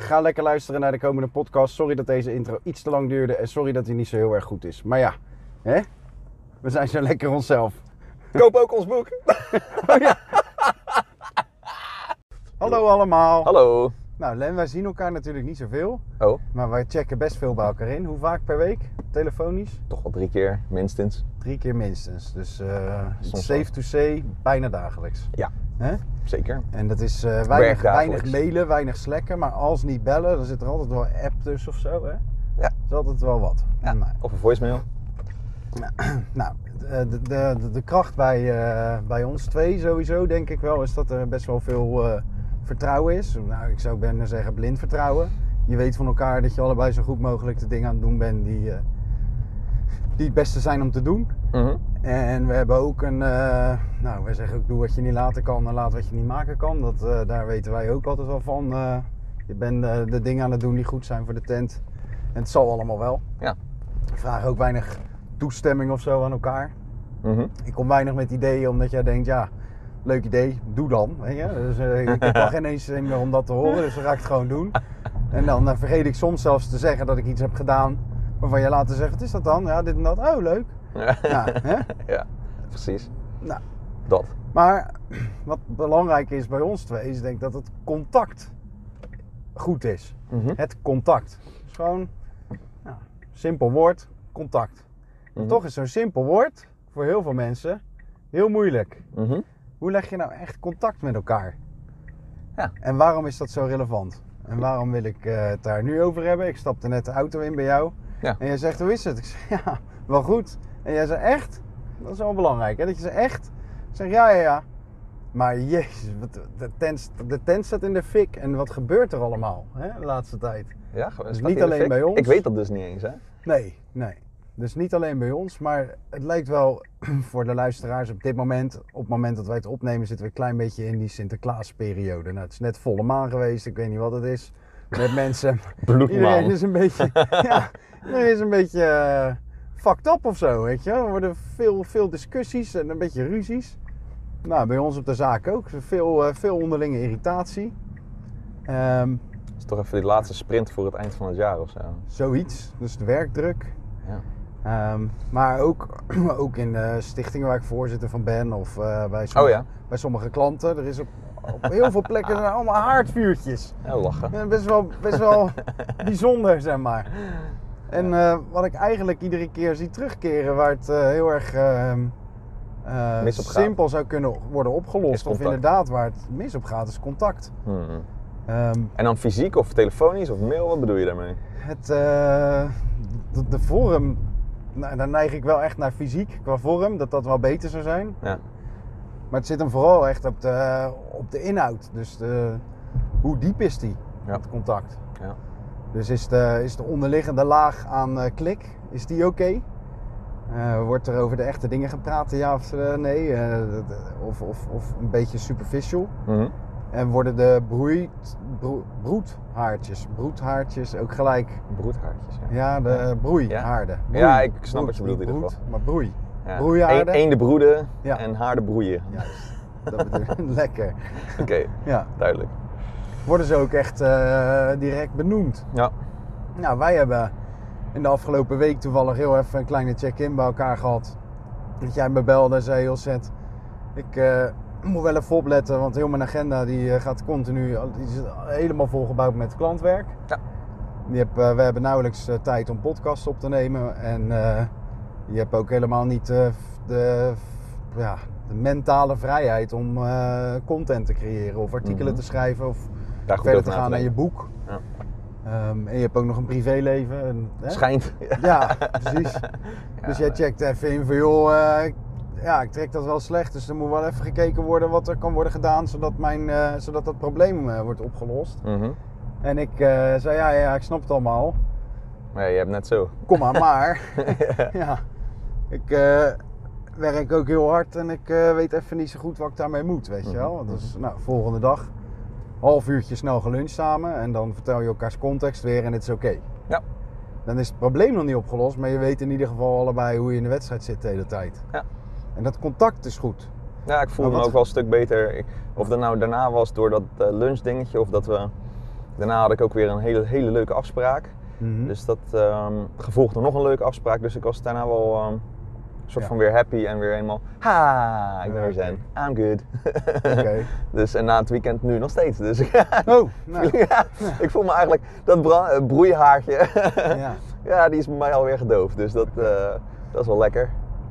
Ga lekker luisteren naar de komende podcast. Sorry dat deze intro iets te lang duurde. En sorry dat hij niet zo heel erg goed is. Maar ja, hè? we zijn zo lekker onszelf. Koop ook ons boek. Hallo allemaal. Hallo. Nou Len, wij zien elkaar natuurlijk niet zoveel. Oh, Maar wij checken best veel bij elkaar in. Hoe vaak per week? Telefonisch? toch wel drie keer, minstens. Drie keer minstens. Dus eh safe to say, bijna dagelijks. Ja, Hè? zeker. En dat is eh, weinig, weinig mailen, weinig slacken. Maar als niet bellen, dan zit er altijd wel app tussen of zo. Hè? Ja. is altijd wel wat. Ja. Nou, Of een voicemail. nou, de, de, de, de kracht bij, eh, bij ons twee sowieso, denk ik wel, is dat er best wel veel eh, vertrouwen is. Nou, ik zou bijna zeggen blind vertrouwen. Je weet van elkaar dat je allebei zo goed mogelijk de dingen aan het doen bent die, eh, die het beste zijn om te doen. Mhm. En we hebben ook een, eh, nou wij zeggen ook doe wat je niet laten kan en laat wat je niet maken kan. Dat, eh, daar weten wij ook altijd wel van. Eh, je bent de dingen aan het doen die goed zijn voor de tent. En het zal allemaal wel. Ja. We vragen ook weinig toestemming of zo aan elkaar. Mhm. Ik kom weinig met ideeën omdat jij denkt, ja, leuk idee, doe dan. Weet je? Dus, ik heb al geen eens zin meer om dat te horen, dus dan ga ik het gewoon doen. En dan vergeet ik soms zelfs te zeggen dat ik iets heb gedaan waarvan je later zegt, wat is dat dan? Ja, dit en dat. Oh, leuk. Ja, hè? ja, precies. Nou, Dat. maar wat belangrijk is bij ons twee, is denk ik dat het contact goed is. Mhm. Het contact. Dus gewoon, simpel woord, contact. Mhm. Toch is zo'n simpel woord voor heel veel mensen heel moeilijk. Mhm. Hoe leg je nou echt contact met elkaar? Ja. En waarom is dat zo relevant? En waarom wil ik eh, het daar nu over hebben? Ik stapte net de auto in bij jou. Ja. En jij zegt, hoe is het? Ik zeg, ja, wel goed. En jij zegt, echt? Dat is wel belangrijk, hè? Dat je zegt, echt? Ik zeg, ja, ja, ja. Maar jezus, wat- de tent, de tent staat in de fik. En wat gebeurt er allemaal hè, de laatste tijd? Ja, gewoon. Dus niet alleen bij ons. Ik weet dat dus niet eens, hè? Nee, nee. Dus niet alleen bij ons, maar het lijkt wel voor de luisteraars op dit moment, op het moment dat wij het opnemen, zitten we een klein beetje in die Sinterklaasperiode. Nou, het is net volle maan geweest, ik weet niet wat het is. Met mensen. Bloedmaan. Iedereen is een beetje, ja, is een beetje eh, fucked up of zo, weet je. Er worden veel, veel discussies en een beetje ruzies. Nou, bij ons op de zaak ook. Veel, eh, veel onderlinge irritatie. Het is toch even die laatste sprint voor het eind van het jaar of zo. zoiets. Dus de werkdruk. Ja. Ehm, maar ook, ook in de stichtingen waar ik voorzitter van ben of eh, bij, sommige, Oh ja. bij sommige klanten. Er is op, op heel veel plekken zijn allemaal haardvuurtjes. Ja, lachen. Best wel, best wel bijzonder, zeg maar. En eh, wat ik eigenlijk iedere keer zie terugkeren waar het eh, heel erg ehm, eh, simpel zou kunnen worden opgelost. Of inderdaad waar het mis op gaat, is contact. Mhm. Ehm, En dan fysiek of telefonisch of mail, wat bedoel je daarmee? Het, de, de vorm, nou, daar neig ik wel echt naar fysiek qua vorm, dat dat wel beter zou zijn. Ja. Maar het zit hem vooral echt op de, op de inhoud. Dus de, hoe diep is die, Ja. het contact? Ja. Dus is de, is de onderliggende laag aan eh, klik, is die oké? Eh, wordt er over de echte dingen gepraat, ja of eh, nee? Of, of, of een beetje superficial? Mhm. En worden de broeit, broe- broedhaartjes, broedhaartjes ook gelijk Broedhaartjes, ja. ja, de broeihaarden. Broei. Ja, ik snap Broed, wat je bedoelt in ieder geval. Maar broei. ja. Broeihaarden. Eén- de broeden Ja. en haar de broeien. Juist. Dat bedoel ik. Lekker. Oké, Ja. duidelijk. Worden ze ook echt eh, direct benoemd. Ja. Nou, wij hebben in de afgelopen week toevallig heel even een kleine check-in bij elkaar gehad. Dat jij me belde en zei, heel zet, ik eh, moet wel even opletten, want heel mijn agenda die eh, gaat continu, die is helemaal volgebouwd met klantwerk. Ja. Die heb, eh, we hebben nauwelijks tijd om podcasts op te nemen en je hebt ook helemaal niet de, ja, de mentale vrijheid om content te creëren of artikelen Mhm. te schrijven of Daar goed verder te gaan naar je boek. Ja. Ehm, en je hebt ook nog een privéleven. En, hè? Schijnt. Ja, precies. dus jij checkt even in van joh, eh, ja, ik trek dat wel slecht. Dus er moet wel even gekeken worden wat er kan worden gedaan zodat, mijn, eh, zodat dat probleem eh, wordt opgelost. Mhm. En ik zei ja, ja, ik snap het allemaal. Nee, je hebt net zo. Kom maar, maar. ja. Ik werk ook heel hard en ik weet even niet zo goed wat ik daarmee moet, weet je wel. Mhm, Dus nou, volgende dag, half uurtje snel geluncht samen en dan vertel je elkaars context weer en het is oké. Ja. Dan is het probleem nog niet opgelost, maar je weet in ieder geval allebei hoe je in de wedstrijd zit de hele tijd. Ja. En dat contact is goed. Ja, ik voelde Maar me ook wel een stuk beter. Of dat nou daarna was door dat eh, lunchdingetje of dat we... Daarna had ik ook weer een hele, hele leuke afspraak. Mhm. Dus dat ehm gevolgd door nog een leuke afspraak. Dus ik was daarna wel ehm, soort van weer happy en weer helemaal... Ha, ik ben weer zen. I'm good. Oké. dus, en na het weekend nu nog steeds. Dus Oh, nou, ja, ik voel me eigenlijk... Dat eh, broeihaartje, ja. ja, die is bij mij alweer gedoofd. Dus dat, eh, dat is wel lekker.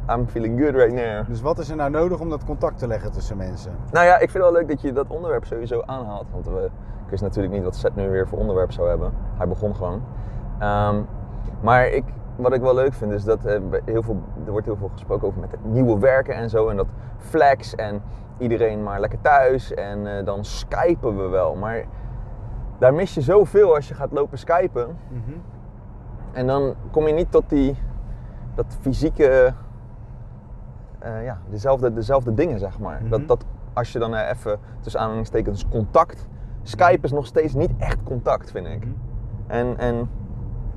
I'm feeling good right now. Dus wat is er nou nodig om dat contact te leggen tussen mensen? Nou ja, ik vind het wel leuk dat je dat onderwerp sowieso aanhaalt. Want we, ik wist natuurlijk niet wat Seth nu weer voor onderwerp zou hebben. Hij begon gewoon. Ehm, maar ik, wat ik wel leuk vind is dat eh, heel veel, er wordt heel veel gesproken over met het nieuwe werken en zo. En dat flex en iedereen maar lekker thuis. En eh, dan skypen we wel. Maar daar mis je zoveel als je gaat lopen skypen. Mhm. En dan kom je niet tot die, dat fysieke, eh, ja, dezelfde, dezelfde dingen, zeg maar. Mhm. dat, dat als je dan even, tussen aanhalingstekens, contact. Skype is nog steeds niet echt contact, vind ik. Mhm. En, en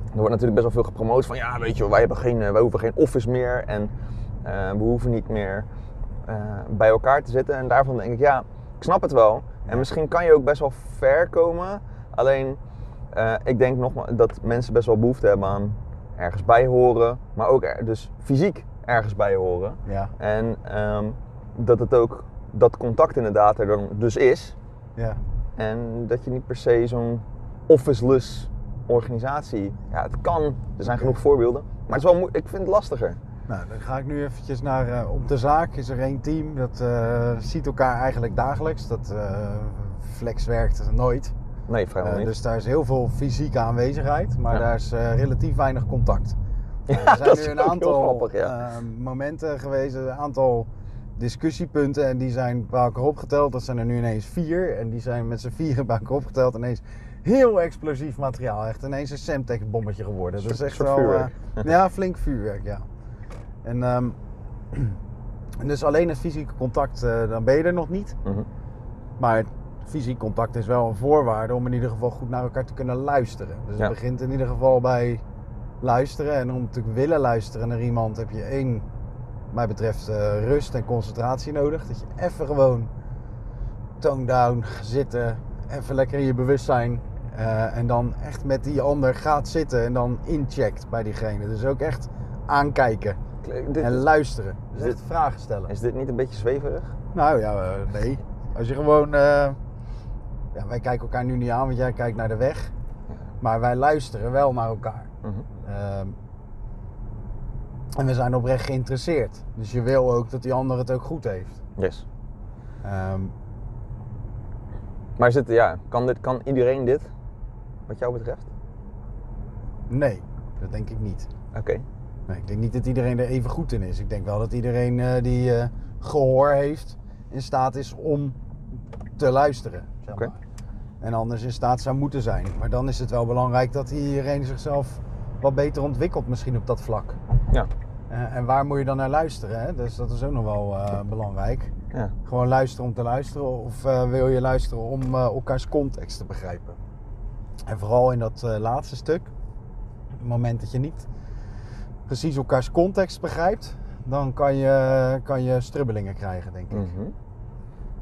er wordt natuurlijk best wel veel gepromoot van, ja, weet je, wij, hebben geen, eh, wij hoeven geen office meer. En eh, we hoeven niet meer eh, bij elkaar te zitten. En daarvan denk ik, ja, ik snap het wel. En misschien kan je ook best wel ver komen. Alleen, ik denk nogmaals dat mensen best wel behoefte hebben aan ergens bij horen. Maar ook er, dus fysiek ergens bij horen. Ja, En ehm, dat het ook, dat contact inderdaad er dan dus is. ja. En dat je niet per se zo'n officeless organisatie. Ja, het kan. Er zijn genoeg voorbeelden. Maar het is wel ik vind het lastiger. Nou, dan ga ik nu eventjes naar eh, op de zaak. Is er één team dat eh, ziet elkaar eigenlijk dagelijks. Dat eh, flex werkt nooit. Nee, vrijwel niet. dus daar is heel veel fysieke aanwezigheid, maar Ja. daar is relatief weinig contact. Ja, er zijn dat nu een aantal grappig, ja. momenten geweest, een aantal discussiepunten en die zijn bij elkaar opgeteld. Dat zijn er nu ineens vier en die zijn met z'n vieren bij elkaar opgeteld. Ineens heel explosief materiaal, echt ineens een Semtex bommetje geworden. Dat is echt wel, vuurwerk. eh, ja, flink vuurwerk, ja. En, ehm, en dus alleen het fysieke contact, eh, dan ben je er nog niet. Mhm. Maar fysiek contact is wel een voorwaarde om in ieder geval goed naar elkaar te kunnen luisteren. Dus Ja. het begint in ieder geval bij luisteren. En om te willen luisteren naar iemand heb je één, wat mij betreft, eh, rust en concentratie nodig. Dat je even gewoon tone down, zitten, even lekker in je bewustzijn. Eh, en dan echt met die ander gaat zitten en dan incheckt bij diegene. Dus ook echt aankijken Dit- en luisteren. Dus dit- vragen stellen. is dit niet een beetje zweverig? Nou ja, eh, nee. Als je gewoon. eh, ja, wij kijken elkaar nu niet aan, want jij kijkt naar de weg. Maar wij luisteren wel naar elkaar. Mhm. Ehm, en we zijn oprecht geïnteresseerd. Dus je wil ook dat die ander het ook goed heeft. Yes. Ehm, Maar is het, ja, kan, dit, kan iedereen dit? Wat jou betreft? nee, dat denk ik niet. Oké. Nee, ik denk niet dat iedereen er even goed in is. Ik denk wel dat iedereen eh, die eh, gehoor heeft, in staat is om te luisteren. Zeg Oké. maar. En anders in staat zou moeten zijn. Maar dan is het wel belangrijk dat iedereen zichzelf wat beter ontwikkelt, misschien op dat vlak. Ja. Eh, en waar moet je dan naar luisteren? Hè? Dus dat is ook nog wel belangrijk. ja. Gewoon luisteren om te luisteren, of wil je luisteren om elkaars context te begrijpen? En vooral in dat eh, laatste stuk, het moment dat je niet precies elkaars context begrijpt, dan kan je, kan je strubbelingen krijgen, denk ik. Mhm.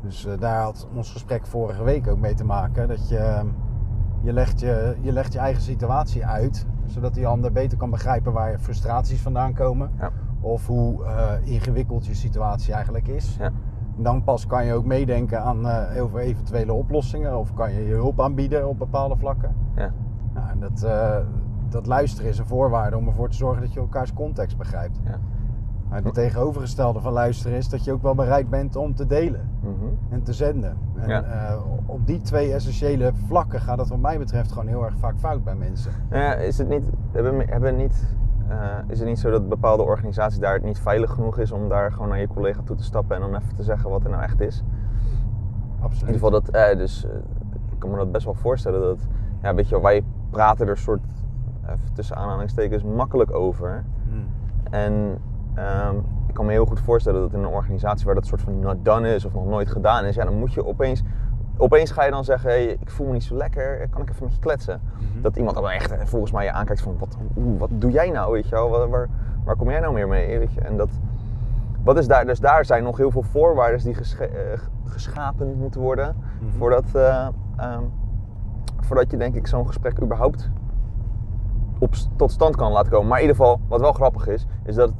Dus eh, daar had ons gesprek vorige week ook mee te maken. Dat je, je, legt je, je legt je eigen situatie uit, zodat die ander beter kan begrijpen waar je frustraties vandaan komen. Ja. Of hoe eh, ingewikkeld je situatie eigenlijk is. Ja. Dan pas kan je ook meedenken aan eh, over eventuele oplossingen. Of kan je je hulp aanbieden op bepaalde vlakken. Ja. Nou, en dat, eh, dat luisteren is een voorwaarde om ervoor te zorgen dat je elkaars context begrijpt. Ja. Maar het tegenovergestelde van luisteren is dat je ook wel bereid bent om te delen Mhm. en te zenden. En Ja. eh, op die twee essentiële vlakken gaat het wat mij betreft gewoon heel erg vaak fout bij mensen. Nou ja, is het niet, hebben, hebben niet, eh, is het niet zo dat bepaalde organisaties daar het niet veilig genoeg is om daar gewoon naar je collega toe te stappen en dan even te zeggen wat er nou echt is? In Absoluut. ieder geval dat, eh, dus eh, ik kan me dat best wel voorstellen dat, ja, weet je wel, wij praten er soort, even tussen aanhalingstekens, makkelijk over. Hmm. En ehm, ik kan me heel goed voorstellen dat in een organisatie waar dat soort van not done is of nog nooit gedaan is, ja, dan moet je opeens, opeens ga je dan zeggen, hey, ik voel me niet zo lekker, kan ik even met je kletsen? Mhm. Dat iemand dan echt eh, volgens mij je aankijkt van, wat, wat doe jij nou, weet je wel, waar, waar, waar kom jij nou meer mee, weet je? En dat, wat is daar, dus daar zijn nog heel veel voorwaarden die gesche- eh, geschapen moeten worden Mhm. voordat, eh, ehm, voordat je denk ik zo'n gesprek überhaupt op, tot stand kan laten komen. Maar in ieder geval, wat wel grappig is, is dat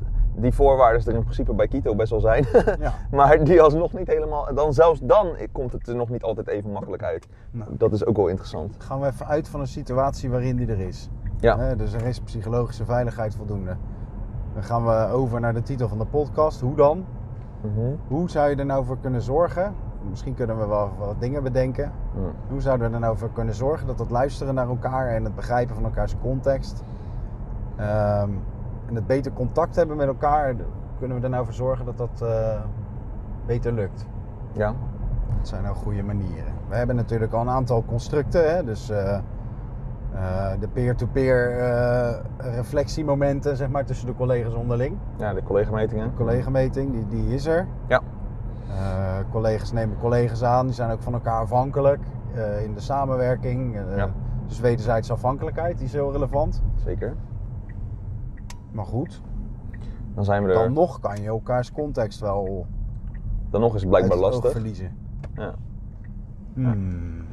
die voorwaarden er in principe bij Kito best wel zijn. Ja. maar die alsnog niet helemaal, dan zelfs dan komt het er nog niet altijd even makkelijk uit. Nou. Dat is ook wel interessant. Gaan we even uit van een situatie waarin die er is. Ja, dus er is psychologische veiligheid voldoende. Dan gaan we over naar de titel van de podcast. Hoe dan? Mhm. Hoe zou je er nou voor kunnen zorgen? Misschien kunnen we wel wat dingen bedenken. Mm. Hoe zouden we er nou voor kunnen zorgen dat het luisteren naar elkaar en het begrijpen van elkaars context ehm, en het beter contact hebben met elkaar, kunnen we er nou voor zorgen dat dat eh, beter lukt? ja. Dat zijn nou goede manieren. We hebben natuurlijk al een aantal constructen, hè? dus eh, eh, de peer-to-peer reflectiemomenten zeg maar, tussen de collega's onderling. ja, de collega-metingen. De collega-meting, die, die is er. Ja, collega's nemen collega's aan, die zijn ook van elkaar afhankelijk in de samenwerking. Ja. Dus wederzijdse afhankelijkheid, die is heel relevant. zeker. Maar goed, Dan zijn we er. dan nog kan je elkaars context wel Dan nog is het blijkbaar lastig. verliezen. Ja. Hmm. Hmm.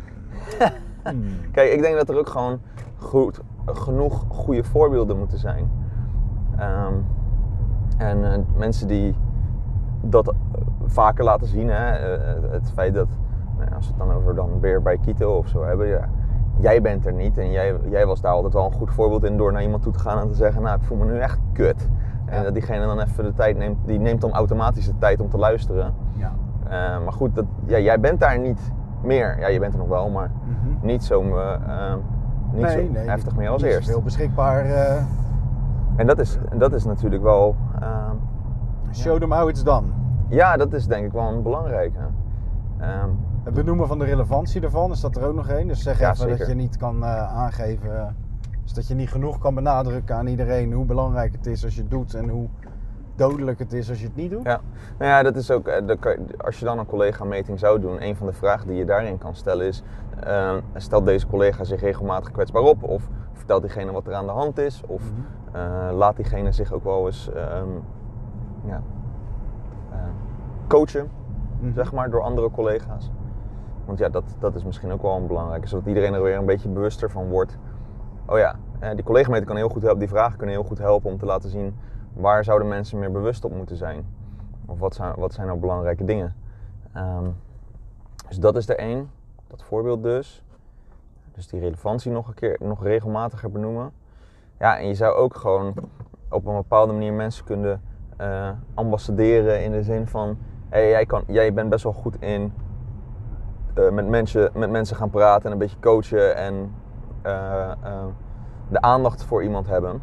Kijk, ik denk dat er ook gewoon goed, genoeg goede voorbeelden moeten zijn. Ehm, en eh, mensen die dat eh, vaker laten zien, hè, eh, het feit dat, nou ja, als we het dan over dan weer bij Kito of zo hebben, ja, jij bent er niet en jij, jij was daar altijd wel een goed voorbeeld in door naar iemand toe te gaan en te zeggen, nou ik voel me nu echt kut. En dat diegene dan even de tijd neemt, die neemt dan automatisch de tijd om te luisteren. Ja. Eh, maar goed, dat, ja, jij bent daar niet meer. Ja, je bent er nog wel, maar Mhm. niet zo, eh, niet zo heftig meer als eerst. Veel beschikbaar. eh, En dat is, dat is natuurlijk wel, eh, show them how it's done. ja, dat is denk ik wel een belangrijke. Ehm, Het benoemen van de relevantie ervan, is dat er ook nog één? Dus zeg Ja, even dat je niet kan eh, aangeven, eh, dus dat je niet genoeg kan benadrukken aan iedereen hoe belangrijk het is als je het doet en hoe dodelijk het is als je het niet doet. ja. Nou ja, dat is ook, eh, als je dan een collega-meting zou doen, een van de vragen die je daarin kan stellen is, eh, stelt deze collega zich regelmatig kwetsbaar op? Of vertelt diegene wat er aan de hand is? Of Mhm. laat diegene zich ook wel eens ehm, ja, coachen? Mhm. zeg maar, door andere collega's. Want ja, dat, dat is misschien ook wel een belangrijke, zodat iedereen er weer een beetje bewuster van wordt. Oh ja, eh, die collega kan heel goed helpen, die vragen kunnen heel goed helpen om te laten zien waar zouden mensen meer bewust op moeten zijn. Of wat zijn, wat zijn nou belangrijke dingen. Ehm, dus dat is er één, dat voorbeeld dus. Dus die relevantie nog een keer, nog regelmatiger benoemen. Ja, en je zou ook gewoon op een bepaalde manier mensen kunnen eh, ambassaderen in de zin van hey, jij, kan, jij bent best wel goed in eh, met, mensen, met mensen gaan praten en een beetje coachen en eh, eh, de aandacht voor iemand hebben.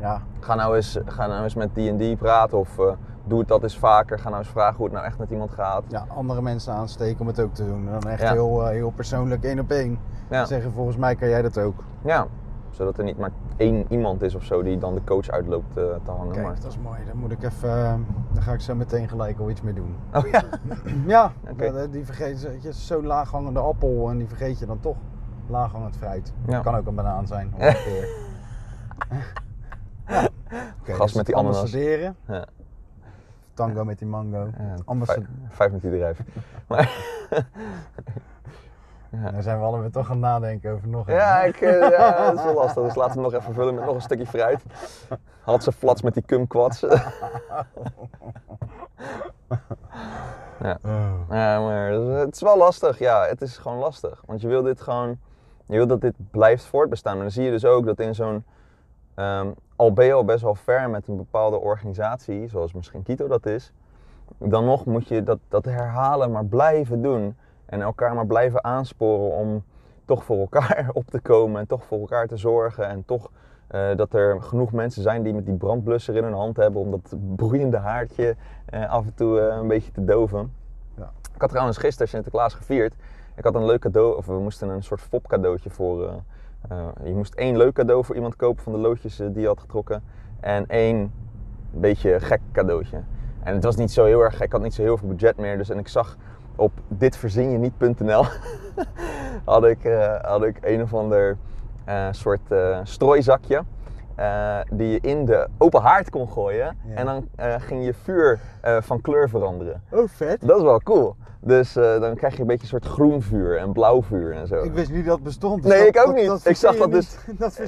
Ja, Ga nou eens, ga nou eens met die en die praten of doe het dat eens vaker. Ga nou eens vragen hoe het nou echt met iemand gaat. ja, andere mensen aansteken om het ook te doen. Dan echt Ja. heel, heel persoonlijk één op één. Ja. Zeggen volgens mij kan jij dat ook. ja, zodat er niet maar één iemand is of zo die dan de coach uitloopt eh, te hangen. Kijk, maar... dat is mooi. Dan moet ik even, eh, dan ga ik zo meteen gelijk al iets mee doen. Oh ja, Ja, Oké. dat- die vergeet je, zo'n laaghangende appel en die vergeet je dan toch. Laaghangend fruit. Ja. Kan ook een banaan zijn peer. ja. Oké, Gas dus met die ananas. ambassaderen. Ja. Tango met die mango. ja vijf, vijf minuten bedrijf. Maar, Daar zijn we allebei toch aan het nadenken over nog een. ja, ik, eh, ja, dat is wel lastig. Dus laten we hem nog even vullen met nog een stukje fruit. Had ze flats met die kumquats. ja. Oh. Ja, maar het is wel lastig. Ja, het is gewoon lastig. Want je wil dit gewoon, je wil dat dit blijft voortbestaan. Maar dan zie je dus ook dat in zo'n, ehm, al ben je al best wel ver met een bepaalde organisatie, zoals misschien Kito dat is, dan nog moet je dat, dat herhalen maar blijven doen. En elkaar maar blijven aansporen om toch voor elkaar op te komen en toch voor elkaar te zorgen. En toch eh, dat er genoeg mensen zijn die met die brandblusser in hun hand hebben om dat broeiende haartje eh, af en toe eh, een beetje te doven. Ja. Ik had trouwens gisteren Sinterklaas gevierd. Ik had een leuk cadeau, of we moesten een soort fop cadeautje voor, je moest één leuk cadeau voor iemand kopen van de loodjes die je had getrokken. En één beetje gek cadeautje. En het was niet zo heel erg, ik had niet zo heel veel budget meer. Dus en ik zag op ditverzinjeniet.nl had, ik, eh, had ik een of ander eh, soort eh, strooizakje. die je in de open haard kon gooien. Ja. En dan ging je vuur van kleur veranderen. Oh, vet. Dat is wel cool. Dus dan krijg je een beetje een soort groen vuur en blauw vuur en zo. Ik wist niet dat het bestond. dus Nee, dat- ik ook dat- niet. dat Ik zag dat niet- Dat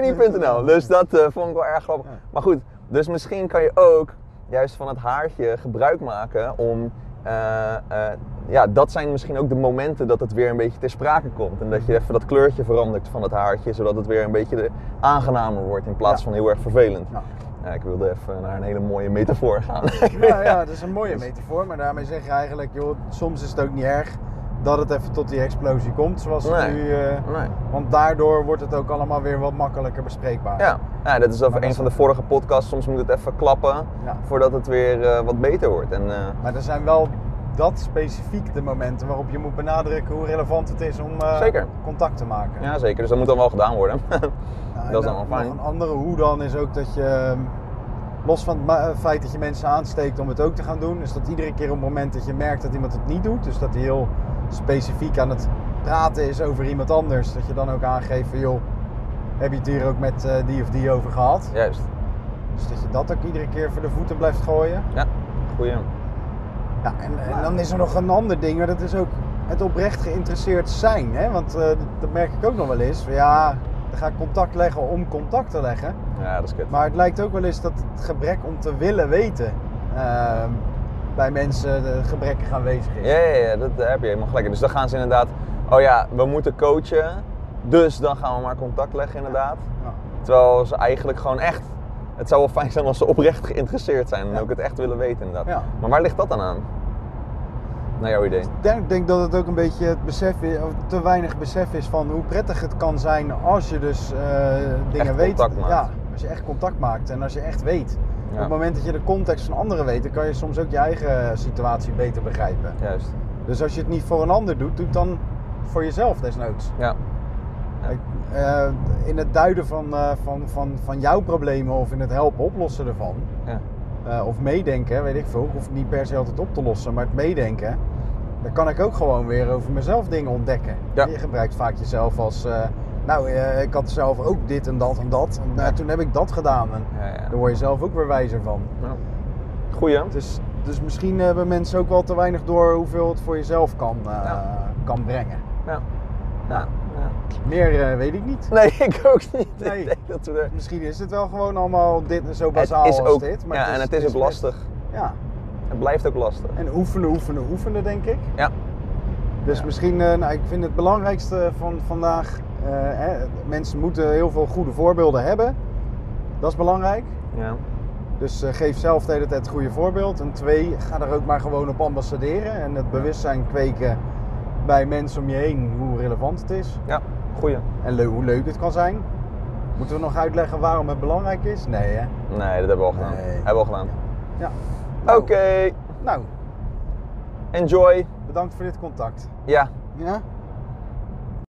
niet.nl. Dus dat vond ik wel erg grappig. Ja. Maar goed, dus misschien kan je ook juist van het haartje gebruik maken om. Eh, eh, ja, dat zijn misschien ook de momenten dat het weer een beetje ter sprake komt. En dat je even dat kleurtje verandert van het haartje, zodat het weer een beetje aangenamer wordt in plaats Ja. van heel erg vervelend. Ja. Ja, ik wilde even naar een hele mooie metafoor gaan. Ja, ja, dat is een mooie metafoor. Maar daarmee zeg je eigenlijk, joh, soms is het ook niet erg dat het even tot die explosie komt. Zoals het nu... eh, Nee. want daardoor wordt het ook allemaal weer wat makkelijker bespreekbaar. Ja, ja, dat is over een van de vorige podcasts. Soms moet het even klappen Ja. voordat het weer eh, wat beter wordt. En, eh, Maar er zijn wel dat specifiek de momenten waarop je moet benadrukken hoe relevant het is om Zeker. contact te maken. ja, zeker. Dus dat moet dan wel gedaan worden. Nou, en dat is dan allemaal fijn. Een andere hoe dan is ook dat je, ehm, los van het feit dat je mensen aansteekt om het ook te gaan doen, is dat iedere keer op het moment dat je merkt dat iemand het niet doet, dus dat hij heel specifiek aan het praten is over iemand anders, dat je dan ook aangeeft van joh, heb je het hier ook met eh, die of die over gehad? Juist. Dus dat je dat ook iedere keer voor de voeten blijft gooien. Ja, goeie. Ja, en, en dan is er nog een ander ding, maar dat is ook het oprecht geïnteresseerd zijn. Hè? Want eh, dat merk ik ook nog wel eens. Ja, dan ga ik contact leggen om contact te leggen. Ja, dat is kut. Maar het lijkt ook wel eens dat het gebrek om te willen weten ehm, bij mensen de gebrekkig aanwezig is. Ja, ja, ja, dat heb je helemaal gelijk. Dus dan gaan ze inderdaad, oh ja, we moeten coachen. Dus dan gaan we maar contact leggen inderdaad. Ja. Terwijl ze eigenlijk gewoon echt, het zou wel fijn zijn als ze oprecht geïnteresseerd zijn en Ja. ook het echt willen weten inderdaad. Ja. Maar waar ligt dat dan aan? Naar jouw idee? Ik denk, denk dat het ook een beetje het besef is, of te weinig besef is van hoe prettig het kan zijn als je dus eh, dingen Echt weet. maakt. Ja, als je echt contact maakt en als je echt weet. Op het moment dat je de context van anderen weet, dan kan je soms ook je eigen situatie beter begrijpen. Juist. Dus als je het niet voor een ander doet, doe het dan voor jezelf desnoods. Ja. Ja. Ik, eh, in het duiden van, eh, van, van, van jouw problemen of in het helpen oplossen ervan, Ja. eh, of meedenken, weet ik veel, hoef het niet per se altijd op te lossen, maar het meedenken, dan kan ik ook gewoon weer over mezelf dingen ontdekken. Ja. Je gebruikt vaak jezelf als, nou, eh, ik had zelf ook dit en dat en dat, en nou, toen heb ik dat gedaan. En daar word je zelf ook weer wijzer van. Ja. Goeie. Dus, dus misschien hebben mensen ook wel te weinig door hoeveel het voor jezelf kan, eh, kan brengen. Ja. Ja. ja. Meer eh, weet ik niet. Nee, ik ook niet. Nee. Ik denk dat we er... Misschien is het wel gewoon allemaal dit zo bazaal het is als ook, dit. Maar ja, en het is ook best- lastig. Ja, Het blijft ook lastig. en oefenen, oefenen, oefenen denk ik. Ja. Dus Ja. misschien, eh, nou, ik vind het belangrijkste van vandaag, eh, hè, mensen moeten heel veel goede voorbeelden hebben. Dat is belangrijk. Ja. Dus eh, geef zelf de hele tijd het goede voorbeeld. En twee, ga er ook maar gewoon op ambassaderen. En het bewustzijn kweken bij mensen om je heen hoe relevant het is. Ja. Goeie. En le- hoe leuk het kan zijn. Moeten we nog uitleggen waarom het belangrijk is? Nee hè? Nee, dat hebben we al gedaan. Nee. Hebben we al gedaan. Ja. Oké. Nou, Enjoy. bedankt voor dit contact. Ja. Ja?